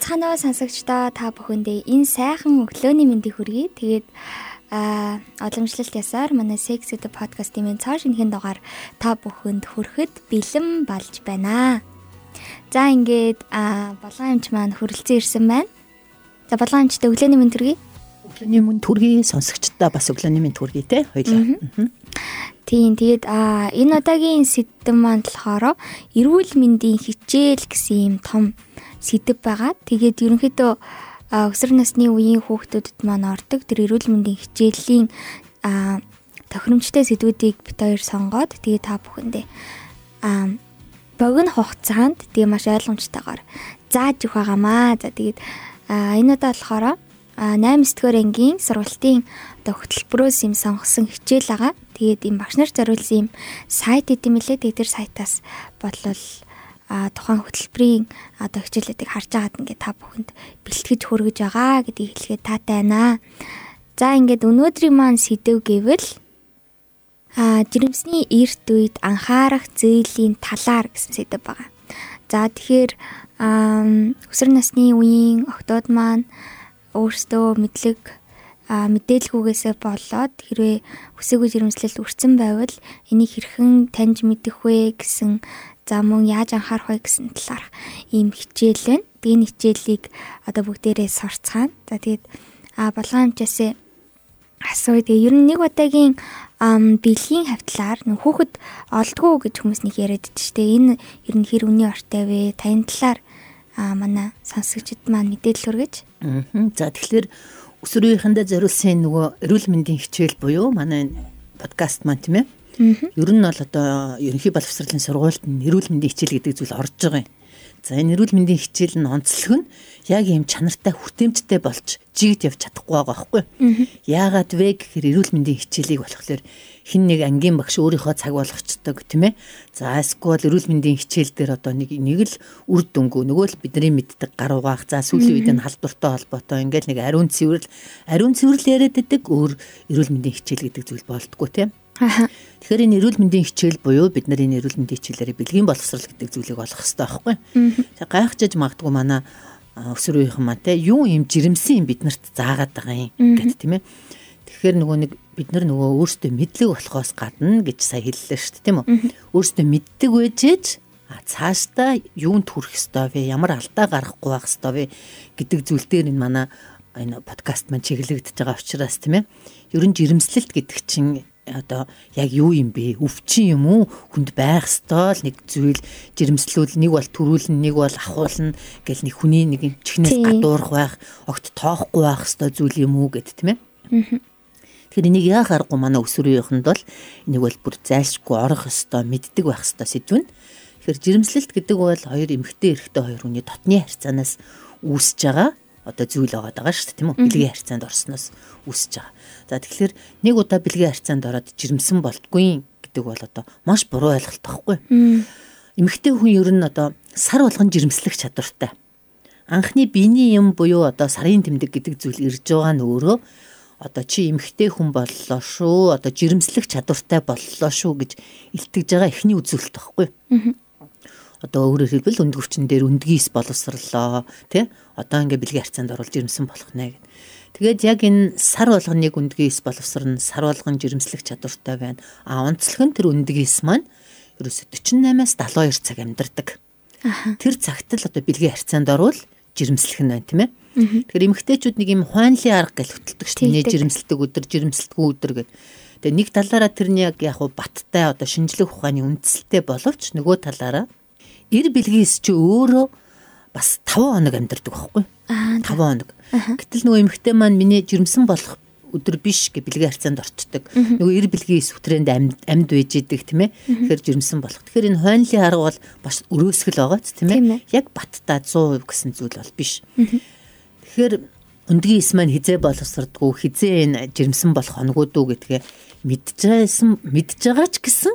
Уу сонсогчдоо та бүхэндээ энэ сайхан өглөөний мэндийг хүргэе. Тэгээд а оламжлалт ясаар манай Sex Ed podcast-ийн цааш шинэхэн дугаар та бүхэнд хүрэхэд бэлэн болж байна. За ингээд болон амч маань хүрэлцэн ирсэн байна. За болон амчтай өглөөний мэнд хүргэе. Өглөөний мэнд хүргэе сонсогчдоо бас өглөөний мэнд хүргэе те хоёлаа. Тийм тэгээд а энэ удаагийн сэдв маань болохоор эрүүл мэндийн хичээл гэсэн юм том сэдв байгаа. Тэгээд ерөнхийдөө өсвөр насны үеийн хүүхдүүдэд маань ордог тэр эрүүл мэндийн хичээлийн тохиромжтой сэдвүүдийг бит хоёр сонгоод тэгээд та бүхэндээ богино хугацаанд тэгээ маш ойлгомжтойгоор зааж өгөх байгаамаа. За тэгээд энэ удаа болохоор 8 дэх ангийн сургалтын одоо хөтөлбөрөөс юм сонгосон хичээл байгаа. Тэгээд ийм багш нар зориулсан юм сайт идэм мэлээ. Тэгээд тэр сайтаас бодлол тухайн хөтөлбөрийн одоо хичээлүүдийг харж агаад ингээд та бүхэнд бэлтгэж хүргэж байгаа гэдгийг хэлэхэд таатай байна. За ингээд өнөөдрийн маань сэдв гэвэл а жирэмсний эрт үед анхаарах зээлийн талаар гэсэн сэдв байгаа. За тэгэхээр өсвөр насны үеийн охтууд маань өөрсдөө мэдлэг мэдээлгүйгээсээ болоод хэрвээ хүсээгүй жирэмслэлд өрцөн байвал энийг хэрхэн таньж мэдэх вэ гэсэн За мөн яаж анхаарах вэ гэсэн талаарх ийм хичээл байна. Би энэ хичээлийг одоо бүгдээрээ сурцгаана. За тэгээд а болгоом амчаасаа асууя. Тэгээ ер нь нэг удаагийн бэлгийн хавтлаар нөх хүүхэд олдгоо гэж хүмүүс нэг яриад дээ штэ. Энэ ер нь хэр үний ортой вэ? Таны талаар манай сонсогчд маань мэдээлэл хүргэж. За тэгэхээр өсвөрийнхөндөө зориулсан нөгөө эрүүл мэндийн хичээл буюу манай подкаст маань тийм ээ Ер нь бол одоо ерөнхий боловсролын сургуульд нь эрүүл мэндийн хичээл гэдэг зүйл орж байгаа юм. За энэ эрүүл мэндийн хичээл нь онцлог нь яг ийм чанартай хүртээмжтэй болж жигд явж чадахгүй байгаа байхгүй. Яагаад вэ гэхээр эрүүл мэндийн хичээлийг болохоор хин нэг ангийн багш өөрийнхөө цаг болгочдөг тийм ээ. За эсвэл эрүүл мэндийн хичээл дээр одоо нэг нэг л үр дүнгөө нөгөө л бидний мэддэг гар угаах за сүүлийн үед нь халдвартай холбоотой ингээл нэг ариун цэвэрл ариун цэвэрл яриад байдаг өөр эрүүл мэндийн хичээл гэдэг зүйл болдгоо тийм. Тэгэхээр энэ эрүүл мэндийн хичээл буюу бид нар энэ эрүүл мэндийн хичээлээр бэлгийн боловсрал гэдэг зүйлийг олох хэрэгтэй байхгүй. За гайхаж магадгүй манай өсвөр үеийнхэн маань те юу юм жирэмсэн юм бид нарт заагаад байгаа юм гэт тийм ээ. Тэгэхээр нөгөө нэг бид нар нөгөө өөрсдөө мэдлэг болохоос гадна гэж сая хэллээ шүү дээ тийм үү. Өөрсдөө мэддэг байжээж а цаашдаа юунд хүрэх ёстой вэ? Ямар алдаа гарахгүй байх ёстой вэ гэдэг зүйл дээр энэ манай энэ подкаст маань чиглэгдэж байгаа учраас тийм ээ. Ер нь жирэмслэлт гэдэг чинь одоо яг юу юм бэ? Өвчин юм уу? Хүнд байх ёстой л нэг зүйл жирэмслүүл нэг бол төрүүлнэ, нэг бол ахуулна гэл нэг хүний нэг чихнээс гадуурх байх, огт тоохгүй байх ёстой зүйл юм уу гэд тийм ээ. Тэгэхээр энийг яах аргагүй манай өсвөрийнхөнд бол энийг бол бүр зайлшгүй орох ёстой, мэддэг байх ёстой сэдвэн. Тэгэхээр жирэмслэлт гэдэг бол хоёр эмэгтэй эрэгтэй хоёр хүний дотны харьцаанаас үүсэж байгаа одоо зүйл байгаа даа шүү дээ тийм үү? Бэлгийн харьцаанд орсноос үүсэж байгаа. За тэгэхээр нэг удаа бэлгийн харьцаанд ороод жирэмсэн болтгүй гэдэг бол одоо маш буруу ойлголт байхгүй. Эмэгтэй хүн ер нь одоо сар болгон жирэмслэх чадвартай. Анхны биений юм буюу одоо сарын тэмдэг гэдэг зүйл ирж байгаа нь өөрөө одоо чи эмэгтэй хүн боллоо шүү одоо жирэмслэх чадвартай боллоо шүү гэж илтгэж байгаа эхний үзүүлэлт байхгүй одоо өөрөөр хэлбэл өндгөвчин дээр өндгийс боловсрлоо тий одоо ингээ бэлгийн харьцаанд оруулж ирэмсэн болох нэ гэд. Тэгээд яг энэ сар болгоныг өндгийс боловсрно сар болгон жирэмслэх чадвартай байна. А онцлог нь тэр өндгийс маань ерөөсө 48-аас 72 цаг амьдардаг. Тэр цагт л одоо бэлгийн харьцаанд орвол жирэмслэх нь байна тийм ээ. Тэгэхээр эмэгтэйчүүд нэг юм хуанлын арга гэл хөтэлдэг шүү дээ. Жирэмсэлдэг өдөр, жирэмсэлтгүй өдөр гэдэг. Тэгээ нэг талаараа тэрний яг яг баттай одоо шинжлэх ухааны үндсэлтэй боловч нөгөө талаараа эр бэлгээс чи өөрөө бас 5 хоног амьдардаг байхгүй. 5 хоног. Гэтэл нөгөө эмэгтэй маань миний жирэмсэн болох өдөр биш гэ бэлгийн харьцаанд орчдөг. Нөгөө эр бэлгийн сүтрэнд амьд амьд байж идэг тийм ээ. Тэгэхээр жирэмсэн болох. Тэгэхээр энэ хойнлын арга бол бас өрөөсгөл байгаа ч тийм ээ. Яг баттай 100% гэсэн зүйл бол биш. Тэгэхээр өндгийн ис маань хизээ боловсрдгүү хизээ энэ жирэмсэн болох хоногуд уу гэдгээ мэдчихсэн мэдж байгаа ч гэсэн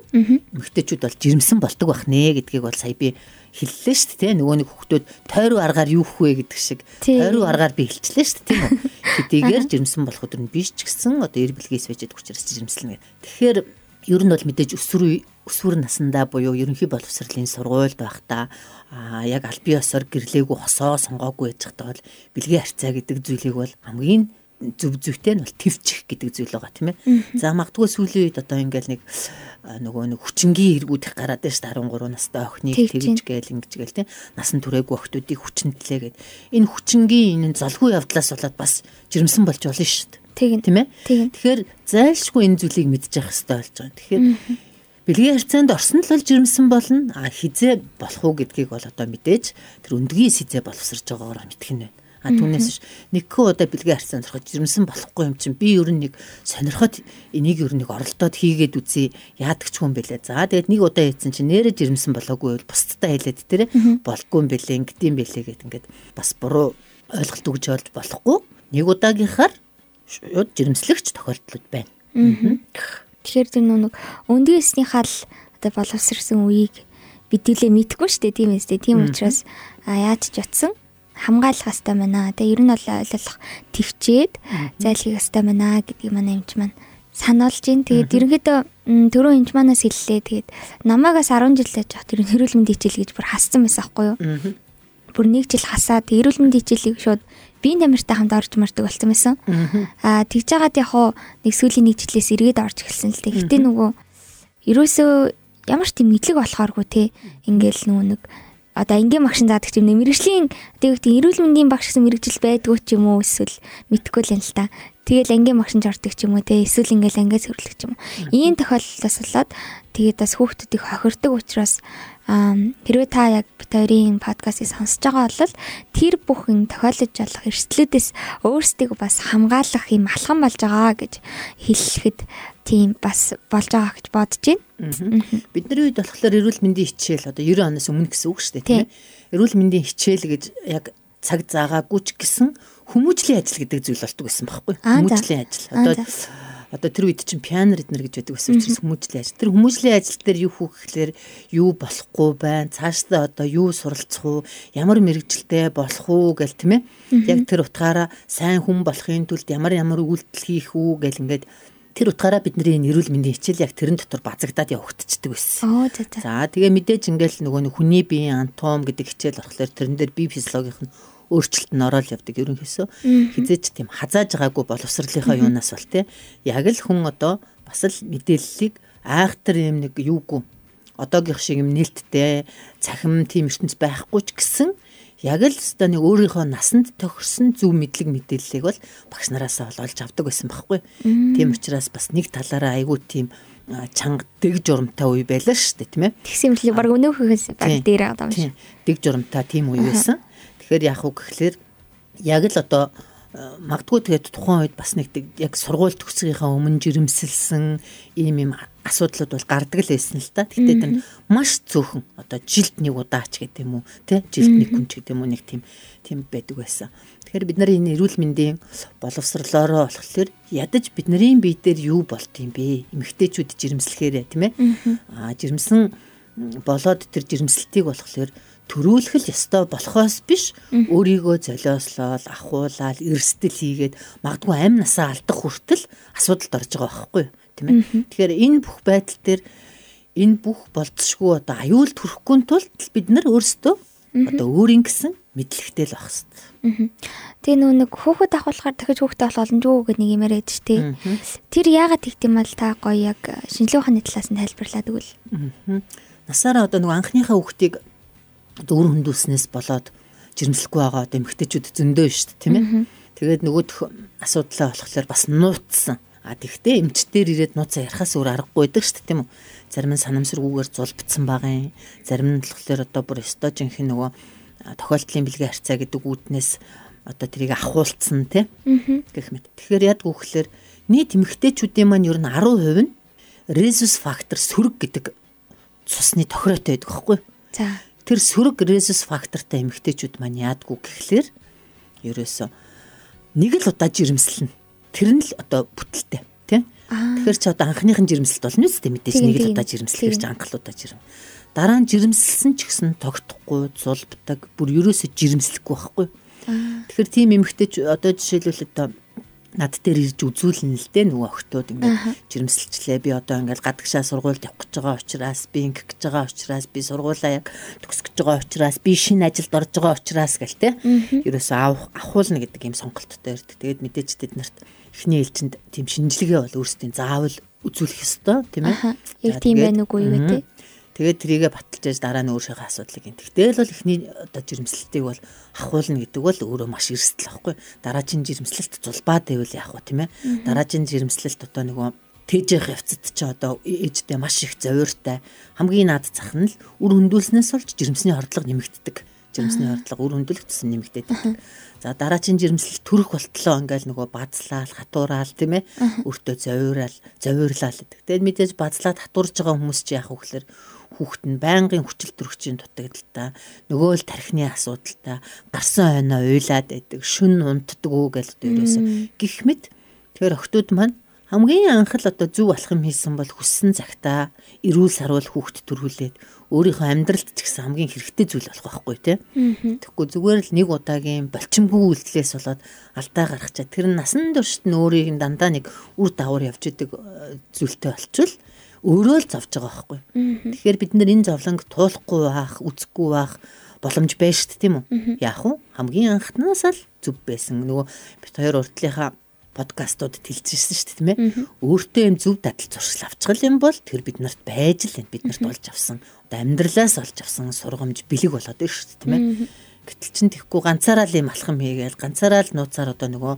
эмэгтэйчүүд бол жирэмсэн бол ตก бах нэ гэдгийг бол сая би хэллээ шүү дээ нөгөө нэг хүүхдүүд тойруу аргаар юу хөх вэ гэдэг шиг. Тойруу аргаар би хэлчлээ шүү дээ тийм үү? Хэдийгээр жирэмсэн болох өдөр нь биш ч гэсэн одоо эр бэлгээс байж ядг учраас жирэмслэнэ тэгэхээр ер нь бол мэдээж өсвөр өсвөр насндаа буюу ерөнхий боловсролын сургуульд байхдаа яг аль бие осоор гэрлээгүй хосоо сонгоогүй байж байхдаа бол бэлгийн харьцаа гэдэг зүйлийг бол хамгийн зөв зөвтэй нь бол твчих гэдэг зүйл байгаа тийм ээ. За магадгүй сүүлийн үед одоо ингээл нэг нөгөө нэг хүчингийн эргүүд их гараад байж 13 настай охиныг тэгж гээл ингэж гээл тийм насан туршаагүй охтуудыг хүчнэлээ гэд энэ хүчингийн энэ залгүй явдлаас болоод бас жирэмсэн болж болно шүү дээ. Тийм тийм ээ. Тэгэхээр зайлшгүй энэ зүйлийг мэдчих хэрэгтэй болж байгаа. Тэгэхээр бэлгийн харьцаанд орсон л бол жирэмсэн болно. А хизээ болох уу гэдгийг бол одоо мэдээж тэр өндгийн сизээ боловсрж байгаагаар мэдэх нь байна. А түүнээс нэгхэн удаа бэлгийн харьцаанд ороход жирэмсэн болохгүй юм чинь би ер нь нэг сонирхоод энийг ер нь нэг оролдоод хийгээд үзье. Яадаг ч хүн бэлээ. За тэгээд нэг удаа хийсэн чинь нэрэ жирэмсэн болоогүй бол бусдтай хэлээд тэр болгүй юм бэлээ ингэдэм бэлээ гэд ингээд бас буруу ойлголт өгж олж болохгүй. Нэг удаагийнхаар шууд жирэмслэгч тохиолдлууд байна. Тэгэхээр тэр нэг өндгөөсний хал одоо боловсрсан үеийг бидүүлээ мэдхгүй шүү дээ тийм ээ. Тийм учраас яаж ч ятсан хамгаалах хэвээр байна. Тэгээ ер нь бол ойлгох төвчээд зайлхийх хэвээр байна гэдгийг манай эмч маань сануулж гин. Тэгээд ерөнхийдөө түрүү эмч манаас хэллээ. Тэгээд намаагаас 10 жил байж хат ер нь эрүүл мэндийн хичээл гэж бүр хассан байсан аахгүй юу? Бүр нэг жил хасаад эрүүл мэндийн хичээлийг шууд биеийн тамиртай хамт орж мардаг болсон байсан. Аа тэгж жагаад яг хуу нэг сүүлийн нэг жилээс эргээд орж эхэлсэн л дээ. Гэтэ нөгөө ерөөсөө ямар ч тийм мэдлэг болохооргүй те. Ингээл нөгөө нэг одоо ингийн багшин заадаг ч юм нэ мэрэгжлийн тэгвэл эрүүл мэндийн багш гэсэн мэрэгжил байдгүй ч юм уу эсвэл мэдхгүй л юм л та. Тэгэл ангийн багшин жордог ч юм уу те эсвэл ингээл ангиас хөрлөх ч юм уу. Ийм тохиолдолд болоод тэгээд бас хүүхдүүдийг хохирдог учраас хэрвээ та яг бит хоёрын подкастыг сонсож байгаа бол тэр бүхэн тохиолдож болох эрсдлүүдээс өөрсдийг бас хамгаалах юм алхам болж байгаа гэж хэлэхэд тийм бас болж байгаа гэж бодож байна. Бидний үед болохоор эрүүл мэндийн хичээл одоо 90 оноос өмнө гэсэн үг шүү дээ тийм ээ. Эрүүл мэндийн хичээл гэж яг цаг заагаагүй ч гэсэн хүмүүжлийн ажил гэдэг зүйл болдог байсан байхгүй. Хүмүүжлийн ажил. Одоо одоо тэр үед чинь пианер эднэр гэж байдаг байсан учраас хүмүүжлийн ажил. Тэр хүмүүжлийн ажил дээр юу хөх гэхлээр юу болохгүй байна. Цаашдаа одоо юу суралцах уу, ямар мэрэгжилтэй болох уу гэл тийм ээ. Яг тэр утгаараа сайн хүн болохын тулд ямар ямар үйлдэл хийх үү гэл ингээд тэр утгаараа бидний энэ эрүүл мэндийн хичээл яг тэрэн дотор базагдаад явагдчихдаг байсан. За тэгээ мэдээж ингээл нөгөө хүний биеийн анатом гэдэг хичээл орохлоор тэрэн дээр бие физиологийнх нь өөрчлөлт нь ороод явдаг ерөнхийсөө. Хизээч тийм хазааж байгаагүй боловсролынхаа юунаас бол те яг л хүн одоо бас л мэдээллийг айхтар юм нэг юугүй одоогийнх шиг юм нээлттэй цахим тийм ертөнц байхгүй ч гэсэн яг л өстой нэг өөрийнхөө насанд тохирсон зөв мэдлэг мэдээллийг бол багш нараас олж авдаг байсан байхгүй. Тийм учраас бас нэг талаараа айгүй тийм чанга дэг журамтай үе байлаа шүү дээ тийм ээ. Тэгсэн мэтлээ баг өнөөхөөс баг дээр байгаа юм шиг. Дэг журамтай тийм үе байсан. Тэгэхээр яах вэ гэхлээр яг л одоо магадгүй тэгээд тухайн үед бас нэг яг сургууль төгсгийнхаа өмнө жирэмсэлсэн ийм юм асуудлууд бол гардаг л байсан л та. Тэгтээ тэр маш цөөхөн одоо жилд нэг удаач гэдэг юм уу тий жилд нэг хүн ч гэдэг юм уу нэг тийм тийм байдаг байсан. Тэгэхээр бид нарын энэ эрүүл мэндийн боловсрлоороо болохоор ядаж бидний бие дээр юу болт юм бэ? Эмэгтэйчүүд жирэмслэхээрээ тийм ээ. Аа жирэмсэн болоод тэр жирэмсэлтийг болохоор төрүүлэх л ёстой болохоос биш өөрийгөө золиослол ахуулаад эрсдэл хийгээд магадгүй амь насаа алдах хүртэл асуудалд орж байгаа байхгүй юу? Тийм ээ тэгэхээр энэ бүх байдал дээр энэ бүх болцсошгүй одоо аюул төрөхгүй тулд бид нар өөрсдөө одоо өөрийн гэсэн мэдлэгтэй л байх хэрэгтэй. Тэгээ нөө нэг хүүхэд ахуулахаар дахиж хүүхдээ болох боломжгүй гэдэг нэг юм яриад ч тий. Тэр яагаад тэгдэм бол та гоё яг шинжилгээ ухааны талаас нь тайлбарлаад өгвөл. Насаараа одоо нэг анхныхаа хүүхдийг одоо үр хөндүүлснээс болоод жирэмслэхгүй байгаа одоо эмгтээчүүд зөндөө шүү дээ тийм ээ. Тэгээд нөгөөх асуудлаа болохоор бас нууцсан. А тэгвэл эмчтэр ирээд нууцаа ярахаас өөр аргагүй байдаг шүү дээ тийм үү. Зарим нь санамсаргүйгээр зулбцсан байгаа юм. Зарим нь болохоор одоо бүр стожинх нөгөө тохиолдлын бэлгийн харьцаа гэдэг үүднээс одоо тэрийг ахуулцсан тийм гэх мэт. Тэгэхээр яг үхлээр нийт эмэгтэйчүүдийн маань ер нь 10% нь резус фактор сөрөг гэдэг цусны тохиротой байдаг байхгүй. За. Тэр сөрөг резус фактортай эмэгтэйчүүд маань яадгүй гэхлээр ерөөсөө нэг л удаа жирэмслэнэ. Тэр нь л одоо бүтэлтэй тийм. Тэгэхээр чи одоо анхныхын жирэмслэлт болно үстэй мэдээж нэг л удаа жирэмслэх гэж анхлуудаа жирэм. Дараа нь жирэмсэлсэн ч гэсэн тогтохгүй зулбдаг бүр ерөөсөө жирэмслэхгүй байхгүй. Тэгэхээр тийм эмэгтэй одоо жишээлбэл одоо над дээр ирж үзүүлнэ л дээ нөгөө охтууд ингээд жирэмсэлчлээ би одоо ингээд гадагшаа сургуульд явах гэж байгаа учраас би ингээд гэж байгаа учраас би сургуулаа яг төгсөх гэж байгаа учраас би шинэ ажилд орж байгаа учраас гэл те. Ерөөсөө авах авахулна гэдэг юм сонголттой ирдэг. Тэгээд мэдээж тэд нарт эхний ээлжинд тийм шинжилгээ бол өөрсдийн заавал үзүүлэх ёстой тийм ээ. Яг тийм байх үгүй юу те. Тэгээд трийгээ баталж яаж дараа нь өөрийнхөө асуудлыг ин. Тэгтэл бол эхний одоо жирэмслэлтийг бол ахуулна гэдэг бол өөрөө маш эрсдэл байхгүй. Дараагийн жирэмслэлт зулбаад байвал яах вэ тийм ээ. Дараагийн жирэмслэлт одоо нөгөө тэжээх явцад чи одоо ээжтэй маш их зовиортай хамгийн наад зах нь л үр хөндөөлснөөс олж жирэмсний хордлого нэмэгддэг. Жирэмсний хордлого үр хөндөөлөгдсөн нэмэгдээд байдаг. За дараагийн жирэмслэл төрөх болтлоо ингээл нөгөө базлаал, хатуураал тийм ээ. Өөртөө зовиурал, зовирлал гэдэг. Тэгээд мэдээж базлаад хатуурж байгаа хүмүүс чи яах вэ гэхээр хүүхэд нь байнгын хүчил төрөгчийн дутагдaltaа нөгөө л тархины асуудалтай гарсан хойноо уйлаад байдаг шүн унтдаг уу гэж дээрээс гих мэд тэгэхээр охтууд маань хамгийн анх л одоо зүв болох юм хийсэн бол хүссэн цагтаа эрүүл сарвал хүүхэд төрүүлээд өөрийнхөө амьдралд ч гэсэн хамгийн хэрэгтэй зүйл болох байхгүй тий. Тэгэхгүй зүгээр л нэг удаагийн болчимгүй үйлдэлээс болоод алдаа гаргачаа тэр нь насан туршид нь өөрийг дандаа нэг үр дагавар явж идэг э, зүйлтэй болчихвол өөрөө л зовж байгаа байхгүй. Тэгэхээр бид нэр энэ зовлонг туулахгүй байх, үзэхгүй байх боломж байна шүү дээ тийм үү? Яах вэ? Хамгийн анхнаас л зүв байсан. Нөгөө бид хоёр урдлынхаа подкастууд тэлжсэн шүү дээ тийм ээ. Өөртөө юм зөв дадал зуршил авчгал юм бол тэр бид нарт байж л энэ бид нарт болж авсан. Одоо амьдралаас олж авсан сургамж бэлэг болоод байна шүү дээ тийм ээ. Гэтэл чин тэгэхгүй ганцаараа л юм алхам хийгээл ганцаараа л нууцаар одоо нөгөө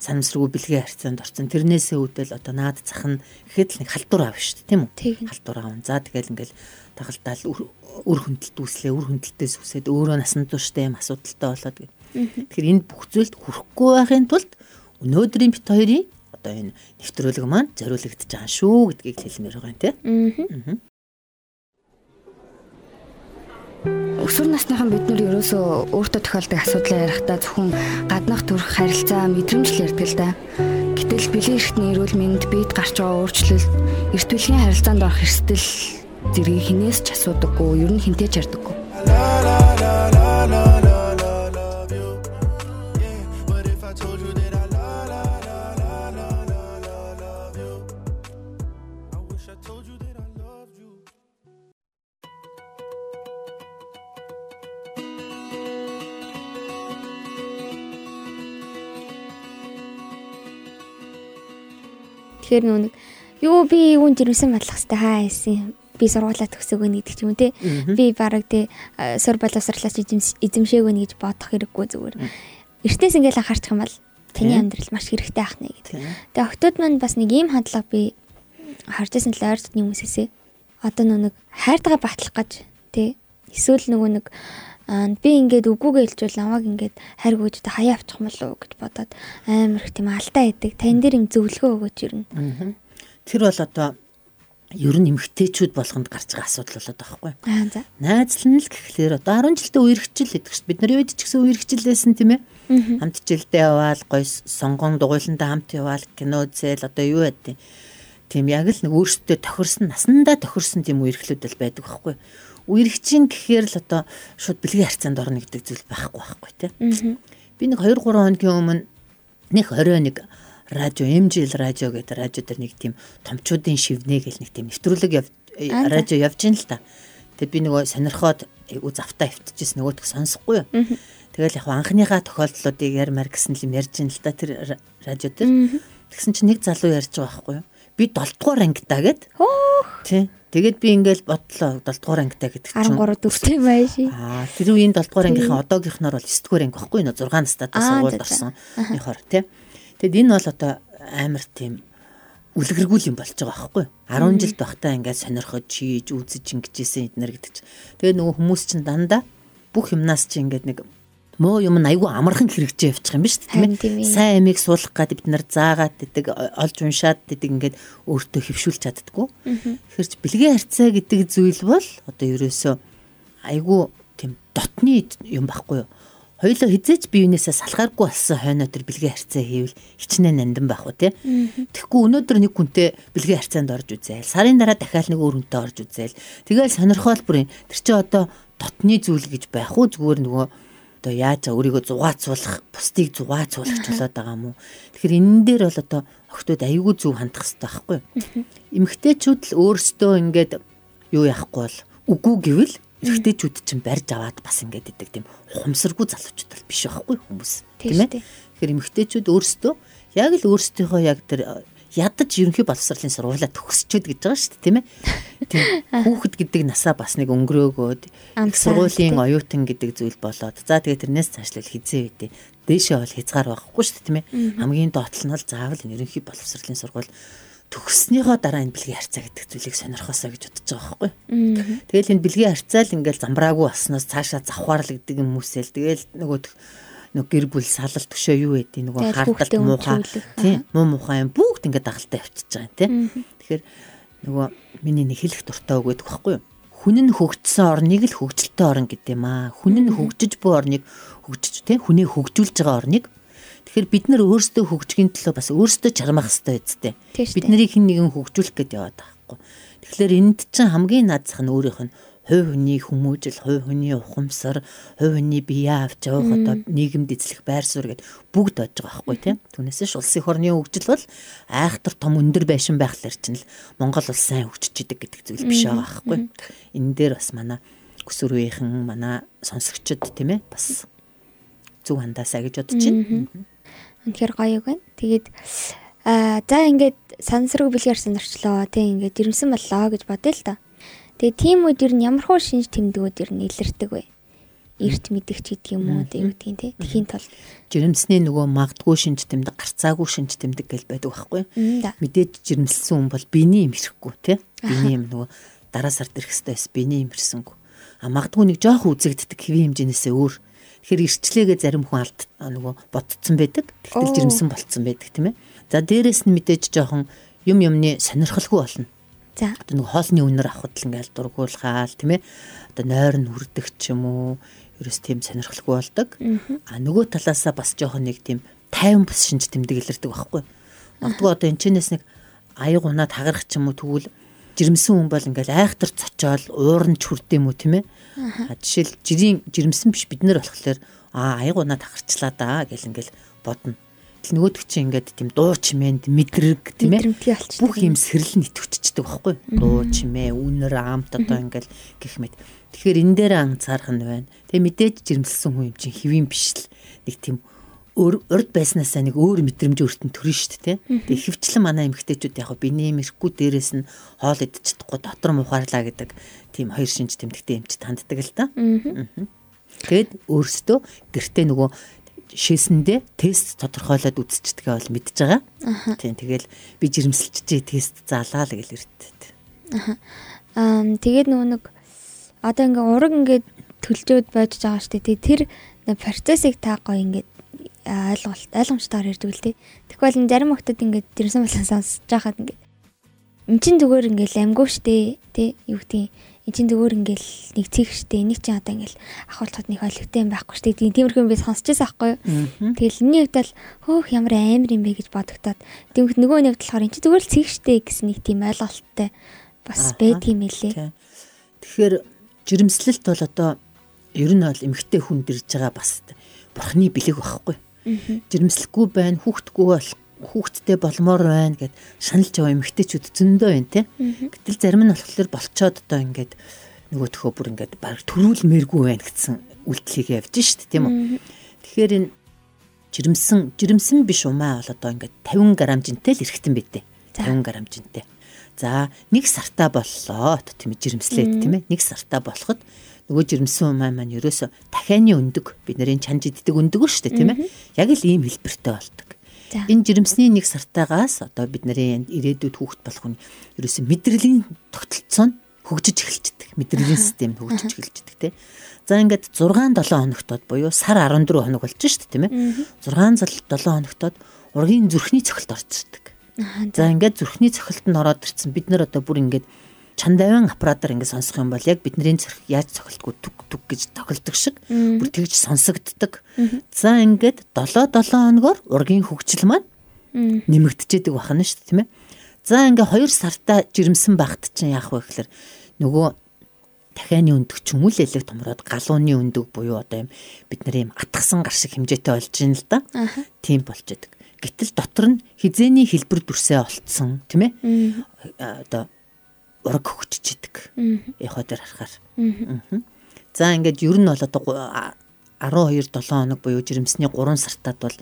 санамсргүй бэлгийн харьцаанд орсон. Тэрнээсээ үүдэл одоо наад зах нь гэхэд л нэг халдвар аав шүү дээ, тийм үү? Халдвар аав. За тэгэл ингээл тагалдаал үр хөндлөлт үүслээ, үр хөндлөлтөөс үсээд өөрөө насан турштай юм асуудалтай болоод гэх. Тэгэхээр энд бүх зүйлд хүрэхгүй байхын тулд өнөөдрийн бит хоёрын одоо энэ нэвтрүүлэг маань зориулагдаж байгаа шүү гэдгийг хэлмээр байгаа юм тийм. Өсвөр насныхан бид нар ерөөсөө өөртөө тохиолдог асуудлаа ярихдаа зөвхөн гаднах төрх харилцаа мэдрэмж л ярьдаг л да. Гэтэл бэлэн эрхтний эрүүл мэнд бид гарч байгаа өөрчлөлт эрт бүлгийн харилцаанд орох эрсдэл зэргийг хинээс ч асуудаггүй, ер нь хинтээ ч ярьдаггүй. Тэгэхээр нэг юу би юун жирэмсэн бодлох хэвээр хаа хийсэн би сургуулаа төгсөг өгнө гэдэг ч юм те. Би бараг те сур боловсрлаас эзэмшээг өгнө гэж бодох хэрэггүй зүгээр. Эртнээс ингээл анхаарчих юм бол таны амьдрал маш хэрэгтэй ах нэ гэдэг. Тэгээ октод манд бас нэг ийм хандлага би харж байсан л ойр дотны хүмүүсээсээ одоо нэг хайртайгаа батлах гэж те эсвэл нөгөө нэг би ингээд үгүйгээ хэлжүүл намайг ингээд хайр гүйж та хаяа авчих юм болов гэж бодоод амар их тийм алдаа идэг. Тань дээр юм зөвлөгөө өгөөч юу юм. Тэр бол одоо ер нь эмгтээчүүд болгонд гарч байгаа асуудал болоод байгаа байхгүй. Найзлан л гэхлээр одоо 10 жилдээ үерхчил гэдэг чинь бид нар үед ч гэсэн үерхчил байсан тийм ээ. Хамт жилдээ яваал гой сонгон дугуйлантаа хамт яваал кино зээл одоо юу байдیں۔ Тийм яг л нэг өөрсдөө тохирсон насандаа тохирсон тийм үерхлүүд л байдаг байхгүй үерхчин гэхээр л одоо шууд бэлгийн харьцаанд орно гэдэг зүйл байхгүй байхгүй тийм. Би нэг 2 3 хоногийн өмнө нэг 21 радио MJL радио гэдэг радио дээр нэг тийм томчуудын шивнэ гэл нэг тийм нэвтрүүлэг радио явж ин л та. Тэгээ би нөгөө сонирхоод айгу завтаа хөвтчихсэн нөгөөдх сонсохгүй юу. Тэгэл яг анхныхаа тохиолдлуудыг ярмаар гэсэн юм ярьж ин л та тэр радио дээр. Тэгсэн чинь нэг залуу ярьж байгаа байхгүй юу. Би 7 дугаар ангидаа гэд. Тий. Тэгээд би ингээл бодлоо 7 дугаар ангитай гэдэг чинь 13 4-тэй байши. Аа тэр үеийн 7 дугаар ангийнхаа одоогийнхноор бол 9 дугаар анги байхгүй нөө 6 настайдаа сургуульд орсон. Нөхөр тий. Тэгэд энэ бол одоо амар тийм үлгэргүүл юм болж байгаа байхгүй 10 жил байхдаа ингээд сонирхож чийж үзэж ингэжсэн эднэр гэдэг чинь тэгээ нөгөө хүмүүс чинь дандаа бүх юмнаас чи ингээд нэг муу юм айгүй амархан хэрэгжиж явчих юм ба шүү дээ тийм ээ. Сайн амийг суулгах гад бид нар заагаад гэдэг олж уншаад гэдэг ингээд өөртөө хөвшүүлж чаддггүй. Тэгэхээр ч бэлгийн харьцаа гэдэг зүйл бол одоо ерөөсөө айгүй тийм дотны юм байхгүй юу? Хоёулаа хизээч биенээсээ салхааргүй болсон хойноо төр бэлгийн харьцаа хийвэл хичнээн нандин байх уу тий. Тэгэхгүй өнөөдөр нэг хүнтэй бэлгийн харьцаанд орж үзээл. Сарын дараа дахиад нэг өөр хүнтэй орж үзээл. Тэгэл сонирхол бүрийн тэр чи одоо дотны зүйл гэж байх уу зүгээр нөгөө одоо яаж өөрийгөө зугаацуулах, бусдыг зугаацуулах болоод байгаа юм уу? Тэгэхээр энэ дээр бол одоо охтууд аюулгүй зөв хандах хэрэгтэй байхгүй юу? Эмэгтэйчүүд л өөрсдөө ингээд юу яахгүй бол үгүй гэвэл эрэгтэйчүүд чинь барьж аваад бас ингээд идэг тийм ухамсаргүй залуучууд бол биш байхгүй хүмүүс тийм ээ. Тэгэхээр эмэгтэйчүүд өөрсдөө яг л өөрсдийнхөө яг тэр ядаж ерөнхий боловсролын сургуулаа төгсчөөд гэж байгаа шүү дээ тийм ээ. Тийм хүүхэд гэдэг насаа бас нэг өнгөрөөгөөд их сургуулийн оюутан гэдэг зүйл болоод за тэгээ тэрнээс цаашлал хизээ үдээ дээшээ бол хязгаар байхгүй шүү дээ тийм ээ. Хамгийн доотлол нь бол заавал ерөнхий боловсролын сургууль төгссөнийхөө дараа энэ бэлгийн харьцаа гэдэг зүйлийг сонирхосоо гэж бодож байгаа байхгүй. Тэгэл энэ бэлгийн харьцаа л ингээл замбраагүй болсноос цаашаа завхаар л гэдэг юм хүмүүсэл тэгэл нөгөө нэг гэр бүл салал төшөө юу гэдэг нөгөө хардалт муухай тийм муу муухай юм бүгд ингээд дагалтай явчихж байгаа тийм. Тэгэхээр нөгөө миний нэг хэлэх дуртай үг гэдэг байхгүй юу? Хүн нь хөгжсөн орныг л хөгжилтэй орн гэдэг юм аа. Хүн нь хөгжиж буй орныг хөгжиж тийм хүнээ хөгжүүлж байгаа орныг Тэгэхээр бид нар өөрсдөө хөгжихийн төлөө бас өөрсдөө чармах хэрэгтэй үсттэй. Бид нарыг хэн нэгэн хөгжүүлэх гээд яваад байгаа хгүй. Тэгэхээр энд чинь хамгийн наадсах нь өөрийнх нь хувь хүний хүмүүжил, хувь хүний ухамсар, хувь хүний бие авч явах одоо нийгэмд эзлэх байр суурь гэд бүгд байж байгаа байхгүй тийм. Түүнээс ш улсын хорны хөгжил бол айхтар том өндөр байшин байхлаар чинь л Монгол улс сайн хөгжиж идэг гэдэг зүйл биш байгаа байхгүй. Энэ дээр бас манай өсвөрийнхэн манай сонсогчд тийм ээ бас зүг хандаасаа гэж бодож байна. Үнэхээр гоё үг байна. Тэгээд аа за ингээд сансраг бэлгээр сонирчлоо тийм ингээд ирэмсэн боллоо гэж бодъё л доо. Тэгээ тийм үед ер нь ямар хөө шинж тэмдгүүд ер нь илэрдэг вэ? Эрт мэдгч гэдэг юм уу тийм үгдгийн тий. Тхийн тул жирэмсний нөгөө магадгүй шинж тэмдэг, гарцаагүй шинж тэмдэг гэж байдаг байхгүй. Мэдээж жирэмсэлсэн хүн бол биений юм ирэхгүй тий. Биений юм нөгөө дараа сард ирэх хэвээр биений юм ирсэнгүй. А магадгүй нэг жоох үзэгддэг хэвийн хэмжээнээсээ өөр. Тэгэхээр ирчлээгээ зарим хүн алд нөгөө ботцсон байдаг. Тэгтэл жирэмсэн болцсон байдаг тийм ээ. За дээрэс нь мэдээж жоохон юм юмны сонирхолгүй болно За. Одоо нэг хоолны үнээр авахд л ингээл дургуулгаал тийм ээ. Одоо нойр нь хүрдэг ч юм уу. Ерөөс тийм сонирхолтой болдог. А нөгөө талаасаа бас жоохон нэг тийм тайван бус шинж тэмдэг илэрдэг байхгүй. Магадгүй одоо энэчнээс нэг аяг унаад хагарах ч юм уу тэгвэл жирэмсэн хүн бол ингээл айхтар цочоол уурн ч хүрдэм үү тийм ээ. А жишээл жирийн жирэмсэн биш бид нар болохоор аа аяг унаад хагарчлаа да гэл ингээл бодно нөгөөдөг чинь ингээд тийм дуу чимээнд мэдрэг тийм ээ бүх юм сэрэл нэтвччихдэг байхгүй. Дуу чимээ үнэр амт одоо ингээд гэх мэт. Тэгэхээр энэ дээр анцаарах нь байна. Тэгээ мэдээж жирэмсэлсэн хүн юм чинь хэвэн биш л нэг тийм урд байснаасаа нэг өөр мэдрэмж өөртөө төрнө шүү дээ тэгээ хөвчлэн манай эмгтээчүүд яг биний мэрхгүй дээрэс нь хоол идэж чадахгүй дотор мухаарлаа гэдэг тийм хоёр шинж тэмдэгтэй эмч танддаг л да тэгээд өөрсдөө гэртээ нөгөө шээсэндээ тест тодорхойлоод үзчихдгээ бол мэдж байгаа. Тийм тэгэл би жирэмсэлчжээ тест заалаа л гэл ирдээд. Аа тэгээд нөгөө нэг одоо ингээ ураг ингээд төлжөөд байж байгаа штэ тий тэр процессыг та гоё ингээд ойлголт ойлгомжтойгоор ирдэг л тий. Тэгвэл зарим хүмүүс ингээд жирэмсэн болон сонсож байхад ингээд эн чин зүгээр ингээд амгүй штэ тий юу гэдэг эн чин зүгээр ингээл нэг цэг штэ нэг чин одоо ингээл ахуулцад нэг өлөвтэй юм байхгүй штэ тиймэрхүү би сонсчихсан байхгүй юу? Тэгэл энэ үед л хөөх ямар амар юм бэ? гэж бодогдоод тиймэрхүү нөгөө нэг болохоор эн чин зүгээр л цэг штэ гэсэн нэг тийм ойлголттой бас байдгийм мэлээ тэгэхээр жирэмслэлт бол одоо ер нь бол эмгтэй хүн дэрж байгаа бас бурхны бэлэг байхгүй. Жирэмслэхгүй байна хүүхдгүй бол хүүхдтэй болмоор байна гэд шаналж байгаа эмэгтэйчүүд зөндөө байна те. Гэтэл зарим нь болохоор болцоод одоо ингээд нөгөө төхөө бүр ингээд баг төрүүлмээргүй байна гэсэн үйлдэлийг явж шít тийм үү. Тэгэхээр энэ жирэмсэн жирэмсэн биш умаа бол одоо ингээд 50 г жинтэй л эрэхтэн бидээ. 50 г жинтэй. За нэг сартаа боллоо тийм жирэмслээд тийм ээ. Нэг сартаа болоход нөгөө жирэмсэн умаа маань ерөөсө дахианы өндөг бид нарын чанж иддэг өндөг шүү дээ тийм ээ. Яг л ийм хэлбэртэй болдог. Энэ жирэмсний нэг сартаагаас одоо бид нарын ирээдүйд хүүхэд болох хүн ерөөсөн мэдрэлийн тогтолцоо нь хөгжиж эхэлждэг. Мэдрэлийн систем хөгжиж эхэлждэг тий. За ингээд 6 7 хоногтод буюу сар 14 хоног болж шít тийм ээ. 6 7 хоногтод ургийн зүрхний цохилт орцдог. За ингээд зүрхний цохилтод ороод ирсэн бид нар одоо бүр ингээд чандавын аппаратаар ингээд сонсох юм бол яг бидний цэрх яаж цохилтгүй түг түг гэж тоглодог шиг бүр тэгж сонсогддог. За ингээд 7 7 хоногор ургийн хөгжил маань нэмэгдчихэд бахна шүү дээ тийм ээ. За ингээ 2 сартаа жирэмсэн багт чинь яах вэ гэхээр нөгөө дахианы өндөг ч юм уу л элэг томроод галууны өндөг буюу одоо юм бид нар юм атгсан гар шиг хэмжээтэй болж байна л да. Тийм болж идэг. Гэтэл дотор нь хизээний хэлбэр дүрсээ олцсон тийм ээ. Одоо ураг хөгжиж идэг. Яхаа дээр харахаар. За ингээд ер нь бол одоо 12 7 хоног буюу жирэмсний 3 сартад бол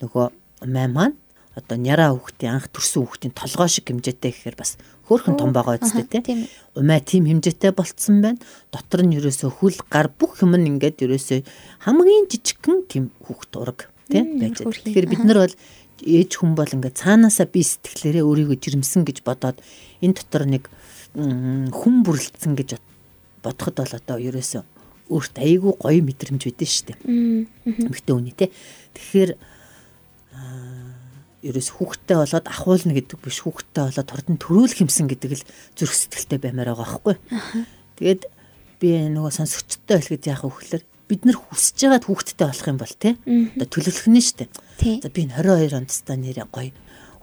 нөгөө май маань одоо няраа хүүхдийн анх төрсөн хүүхдийн толгой шиг хэмжээтэй гэхээр бас хөөхөн том байгаа үстэй тий. Умаа тийм хэмжээтэй болцсон байна. Дотор нь ерөөсөө хөл гар бүх юм нь ингээд ерөөсөө хамгийн жижигхэн тийм хүүхд ураг тий байж байгаа. Тэгэхээр бид нар бол ээж хүн бол ингээд цаанаасаа би сэтгэлээрээ өөрийгөө жирэмсэн гэж бодоод энэ дотор нэг хүн бүрлдсэн гэж бодоход бол одоо ерөөсөө өөрт айгүй гоё мэдрэмж байдэн шүү дээ. Эмэгтэй хүний тий. Тэгэхээр ерөөс хүүхдтэй болоод ахуулна гэдэг биш хүүхдтэй болоод турдан төрүүлэх юмсан гэдэг л зүрх сэтгэлтэй баймаар байгаа байхгүй. Тэгээд би нөгөө сонсогчтой хэлгээд яах вэ гэхээр бид нар хүсэж байгаад хүүхдтэй болох юм бол те одоо төлөвлөх нь шүү дээ. За би 22 онд ста нэрээ гоё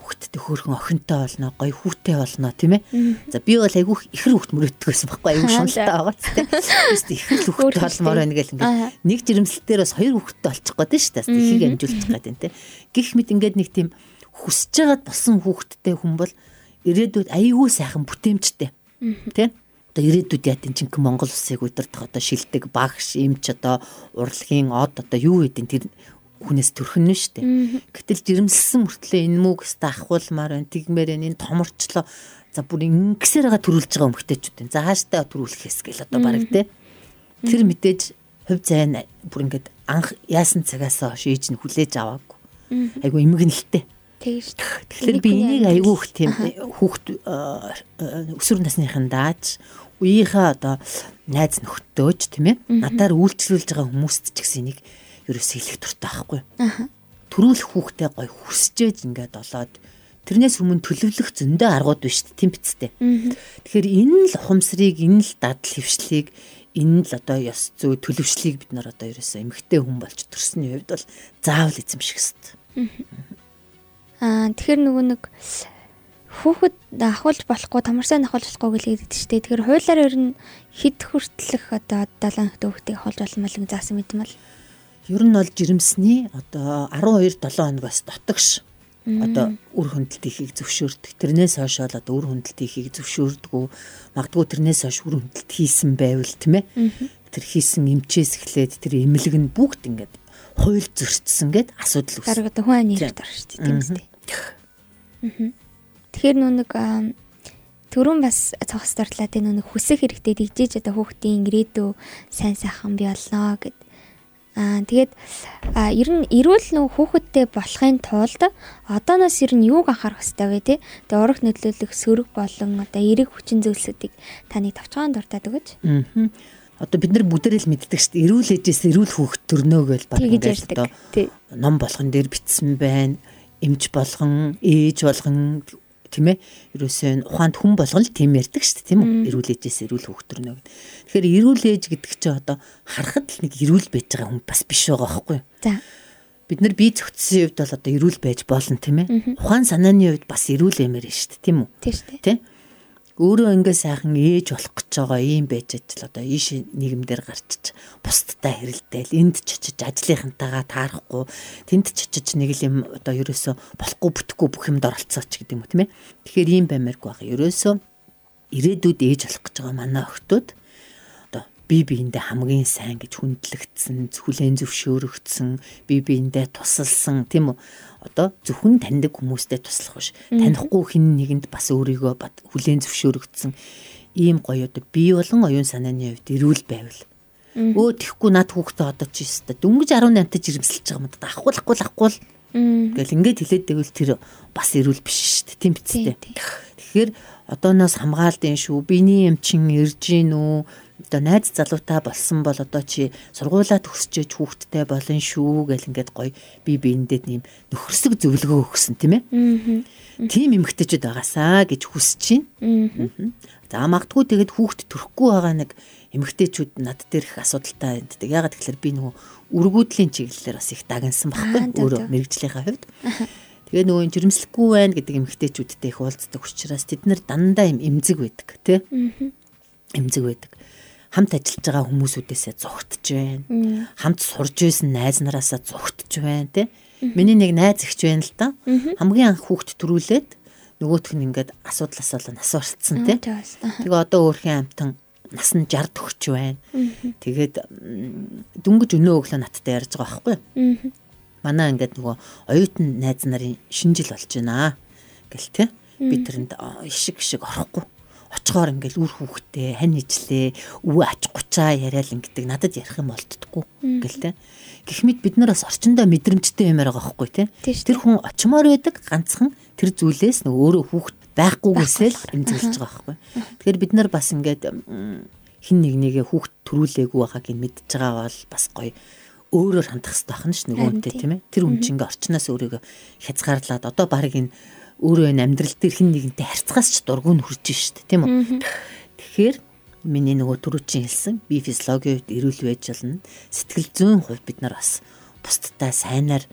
хүүхдтэй хөөрхөн охинтой болно, гоё хүүтэй болно тийм ээ. За би бол айгүй ихэр хүүхд мөрөддөг байсан байхгүй айгүй шуналтай байгаа тийм. Бист ихэр хүүхд толмоор байна гэл ингээд нэг жирэмслэлээр бас хоёр хүүхдтэй олчих гээд шүү дээ. Ихийг амжуулчих гээд тийм. Гэх мэт ингээд нэг тийм хүсэж байгаад болсон хүүхдтэй хүн бол ирээдүйд айгүй сайхан бүтээмжтэй тийм одоо ирээдүйд яа тийм чинь Монгол улсыг удирдах одоо шилдэг багш эмч одоо урлагийн од одоо юу гэдэг тэр хүнээс төрхөн нь штэ. Гэтэл жирэмсэлсэн мөртлөө энэ мөг өстө ахуулмаар байна. Тэгмээр энэ томорчлоо. За бүр ингэсээр байгаа төрүүлж байгаа өмгтээчүүд энэ. За хааштай төрүүлэхээс гэл одоо баг те. Тэр мэдээж хувь зайн бүр ингээд анх яасан цагаас ээж нь хүлээж аваагүй. Айгу эмгэнэлтэй. Тэгэж. Тэгэхээр би энийг айгүй их тийм хүүхд өсвөр насныхын дааж үеийнхээ одоо найз нөхдөөж тийм ээ надаар үйлчлүүлж байгаа хүмүүст ч гэсэн энийг ерөөс хэлэх дуртай байхгүй. Төрүүлэх хүүхдээ гой хүсчээж ингээд болоод тэрнээс өмнө төлөвлөх зөндөө аргууд биш тийм бицтэй. Тэгэхээр энэ л ухамсарыг, энэ л дадал хөвшлийг, энэ л одоо ёс зүй төлөвшлийг бид нар одоо ерөөсөө эмгтэй хүн болж төрсний хувьд бол заавал эзэмших хэрэгтэй. Аа тэгэхээр нөгөө нэг хүүхэд ахуулж болохгүй, тамарсаа ахуулж болохгүй гэлээд чинь тэгэхээр хуулиар ер нь хэд хүртэлх одоо 7 хүүхдийг ахуулж болно мэл заасан мэт юм бол ер нь бол жирэмсний одоо 12 7 хоногоос дотогш одоо үр хөндлөлт ихийг зөвшөөрдөг. Тэрнээс хойш бол одоо үр хөндлөлт ихийг зөвшөөрдөггүй. Магадгүй тэрнээс хойш үр хөндлөлт хийсэн байвал тийм ээ. Тэр хийсэн эмчээс эхлээд тэр эмнэлэг нь бүгд ингээд хууль зөрчсөн гэд асуудал үүс. Дараг одоо хүн нэрт орно шүү дээ тийм үстэй. Тэгэхээр нэг Төрөн бас цогц дарлаад энэ нэг хүсэх хэрэгтэй дэгжиж одоо хүүхдийн ирээдүй сайн сайхан бий болноо гэд Аа тэгээд ер нь эрүүл нөх хүүхэдтэй болохын тулд одооноос ер нь юуг анхаарах хэрэгтэй вэ те? Тэгээд урах нөлөөлөх сөрөг болон одоо эерэг хүчин зүйлсүүдийг таны товчхон дуртаад өгөөч. Аа. Одоо бид нар бүгдээрээ л мэддэг шүү дээ. Эрүүл ээжээс эрүүл хүүхэд төрнөө гэж баг ингээд одоо ном болгон дээр бичсэн байна. Эмч болгон, ээж болгон тийм ээ ерөөсөө ухаанд хүн болгол тийм ярьдаг шүү дээ тийм үү эрүүл ээжээс эрүүл хөвгтөрнө гэдэг. Тэгэхээр эрүүл ээж гэдэг чинь одоо харахад л нэг эрүүл байж байгаа хүн бас биш байгаа байхгүй юу? За. Бид нар бие зохицсон хувьд бол одоо эрүүл байж болно тийм ээ. Ухаан санааны хувьд бас эрүүл эмээр шүү дээ тийм үү? Тийм шүү дээ. Тийм өөрөө ингээ сайхан ээж болох гэж байгаа юм байж ажил. Одоо ийш нийгэмдэр гарчиж бусдтай хэрэлдээл энд чичиж ажлынхантайгаа таарахгүй тэнд чичиж нэг л юм одоо ерөөсө болохгүй бүтэхгүй бүх юмд оролцооч гэдэг юм уу тийм ээ? Тэгэхээр ийм баймааргүй байгаа ерөөсө ирээдүйд ээж болох гэж байгаа манай охтууд бие биендээ хамгийн сайн гэж хүндлэгдсэн, хүлээн зөвшөөрөгдсөн, бие биендээ тусалсан тийм үү? Одоо зөвхөн таньдаг хүмүүстэй туслах биш. Танихгүй хин нэгэнд бас өөрийгөө хүлээн зөвшөөрөгдсөн ийм гоё одоо бие болон оюун санааны хувьд эрүүл байвал өө тэхгүй над хүүхдээ одоо чи өстө дөнгөж 18 таж ирэмсэлж байгаа юм да ахгуулахгүй ахгуул Ингээл ингээд хилээд байвал тэр бас эрүүл биш шүү дээ. Тийм биз дээ. Тэгэхээр одооноос хамгаалдیں۔ шүү. Биний юм чин ирж гин үү? Одоо найз залуутай болсон бол одоо чи сургуулаа төгсчөөч хүүхдтэй болно шүү гэл ингээд гоё би биендээ нэм нөхөрсөг зөвлөгөө өгсөн тийм ээ. Тийм эмгтээчүүд байгаасаа гэж хүсэж байна. За магадгүй тэгээд хүүхд төрөхгүй байгаа нэг эмгтээчүүд над дээр их асуудалтай байдаг. Ягаад гэвэл би нөгөө үргүүдлийн чиглэлээр бас их дагнсан баггүй өөрөө мэрэгжлийнхаа хувьд. Тэгээ нөгөө жирэмслэхгүй байна гэдэг эмгтээчүүдтэй их уулздаг учраас тэд нар дандаа юм эмзэг байдаг тий. Эмзэг байдаг хамт ажиллаж байгаа хүмүүсүүдээсээ зугтж байна. Хамт сурж байсан найз нараасаа зугтж байна тий. Миний нэг найз ихч байна л да. Хамгийн анх хүүхд төрүүлээд нөгөөх нь ингээд асуудлаас болоо нас орцсон тий. Тэгээ одоо өөрхийн амтан нас нь 60 төгч байна. Тэгээд дүнгэж өнөө өглөө надтай ярьж байгаа байхгүй. Манай ингээд нөгөө оюутан найз нарын шинжил болж байна гэл тий. Би тэрэнд ишиг шиг орохгүй очихоор ингээл үр хүүхдээ хань ижлээ өвөө ач гучаа яриад ингээд надад ярих юм болтдоггүй гэл те. Гихмэд бид нар бас орчиндөө мэдрэмжтэй юмар байгаа байхгүй те. Тэр хүн очимоор байдаг ганцхан тэр зүйлээс нөгөө өөрөө хүүхд байхгүйгээсээ л эмзэглэж байгаа байхгүй. Тэгэхээр бид нар бас ингээд хин нэг нэгэ хүүхд төрүүлээгүй байгааг нь мэдж байгаа бол бас гоё. Өөрөөр хандах хэрэгтэй байна ш нөгөөнтэй тийм ээ. Тэр хүн чинь ингээ орчноос өөрийгөө хязгаарлаад одоо баг энэ өөрөө энэ амьдрал дээр хин нэгэнтэй харьцахаас ч дургүй нөхөрж штт тийм үү. Тэгэхээр миний нөгөө түрүүчийн хэлсэн би физиологийн үед эрүүл байж болно. Сэтгэл зүйн хувьд бид нар бас бусдтай сайнаар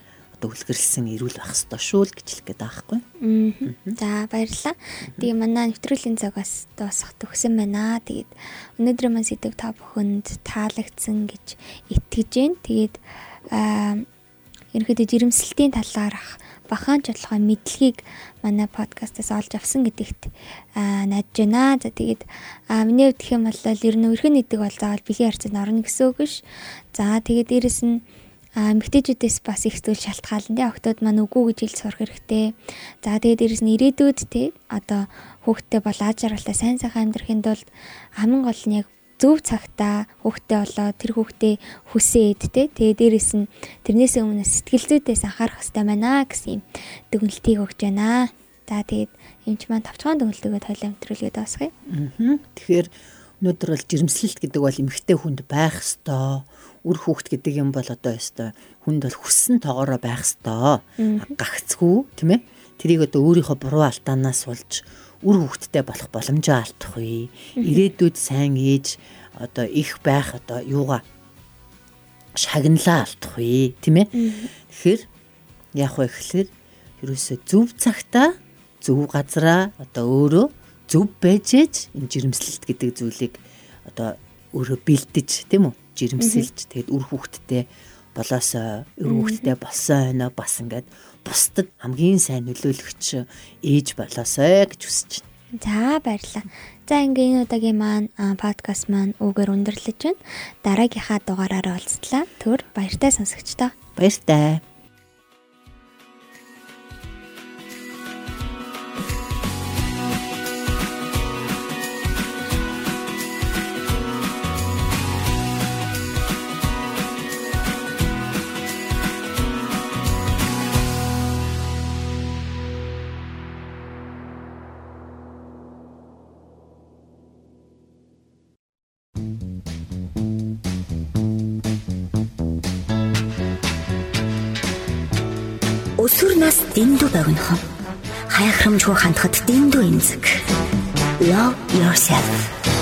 одоо үлгэрэлсэн эрүүл байх ёстой шүү л гэж хэлэх гээд байгаа байхгүй. За баярлалаа. Тэгээ манай нэвтрүүлгийн цагаас дуусах төгсөн байна. Тэгээд өнөөдрийн маань сэдв та бүхэнд таалагдсан гэж итгэж байна. Тэгээд ерөнхийдөө жирэмслэлтийн талаарх бахаан чотлогоо мэдлэгийг манай подкастаас олж авсан гэдэгт найдаж байна. За тэгээд миний хувьд гэх юм бол ер нь өрхөн нэдэг бол заавал бэлгийн харьцаанд орно гэсэн үг биш. За тэгээд дээрэс нь эмгтээчүүдээс бас их зүйл шалтгаална тий октод маань үгүй гэж хэлж сурах хэрэгтэй. За тэгээд дээрэс нь ирээдүйд тий одоо хүүхдтэй бол аж аргалтай сайн сайхан амьдрахын тулд хамгийн гол нь яг зөв цагтаа хүүхдээ болоо тэр хүүхдээ хүсээд те тэгээ дээрэс нь тэрнээс өмнө сэтгэл зүйдээс анхаарах хэрэгтэй байна гэсэн юм дүгнэлтийг өгч байна. За тэгээд эмч маань тавчгаан дүгнэлтөөгөө тойлоо өтрүүлгээд басгая. Аа. Тэгэхээр өнөөдөр бол жирэмслэлт гэдэг бол эмгхтэй хүнд байх ёстой. Үр хүүхд гэдэг юм бол одоо ёстой. Хүнд бол хүссэн тоогоороо байх ёстой. Гагцгүй тийм ээ. Тэрийг одоо өөрийнхөө буруу алдаанаас болж үр хөвгттэй болох боломжоо алдах вэ? Ирээдүйд сайн ээж одоо их байх одоо юугаа шагналаа алдах вэ? Тийм ээ. Тэгэхээр яах вэ гэхээр ерөөсөө зөв цагтаа зөв газараа одоо өөрөө зөв байж ээж энэ жирэмслэлт гэдэг зүйлийг одоо өөрөө бэлдэж тийм үү? Жирэмсэлж тэгээд үр хөвгттэй болоосоо үр хөвгттэй болсон хойноо бас ингээд бусдад хамгийн сайн нөлөөлөгч ээж болоосой гэж хүсэж байна. За баярлалаа. За ингээ энэ удаагийн маань подкаст маань үгээр өндөрлөж байна. Дараагийнхаа дугаараараа уулзлаа. Төр баяртай сонсогчдоо. Баяртай. Дэндүү богинохон. Хаяхрамжгүй хандхад дэндүү эмзэг. Love yourself.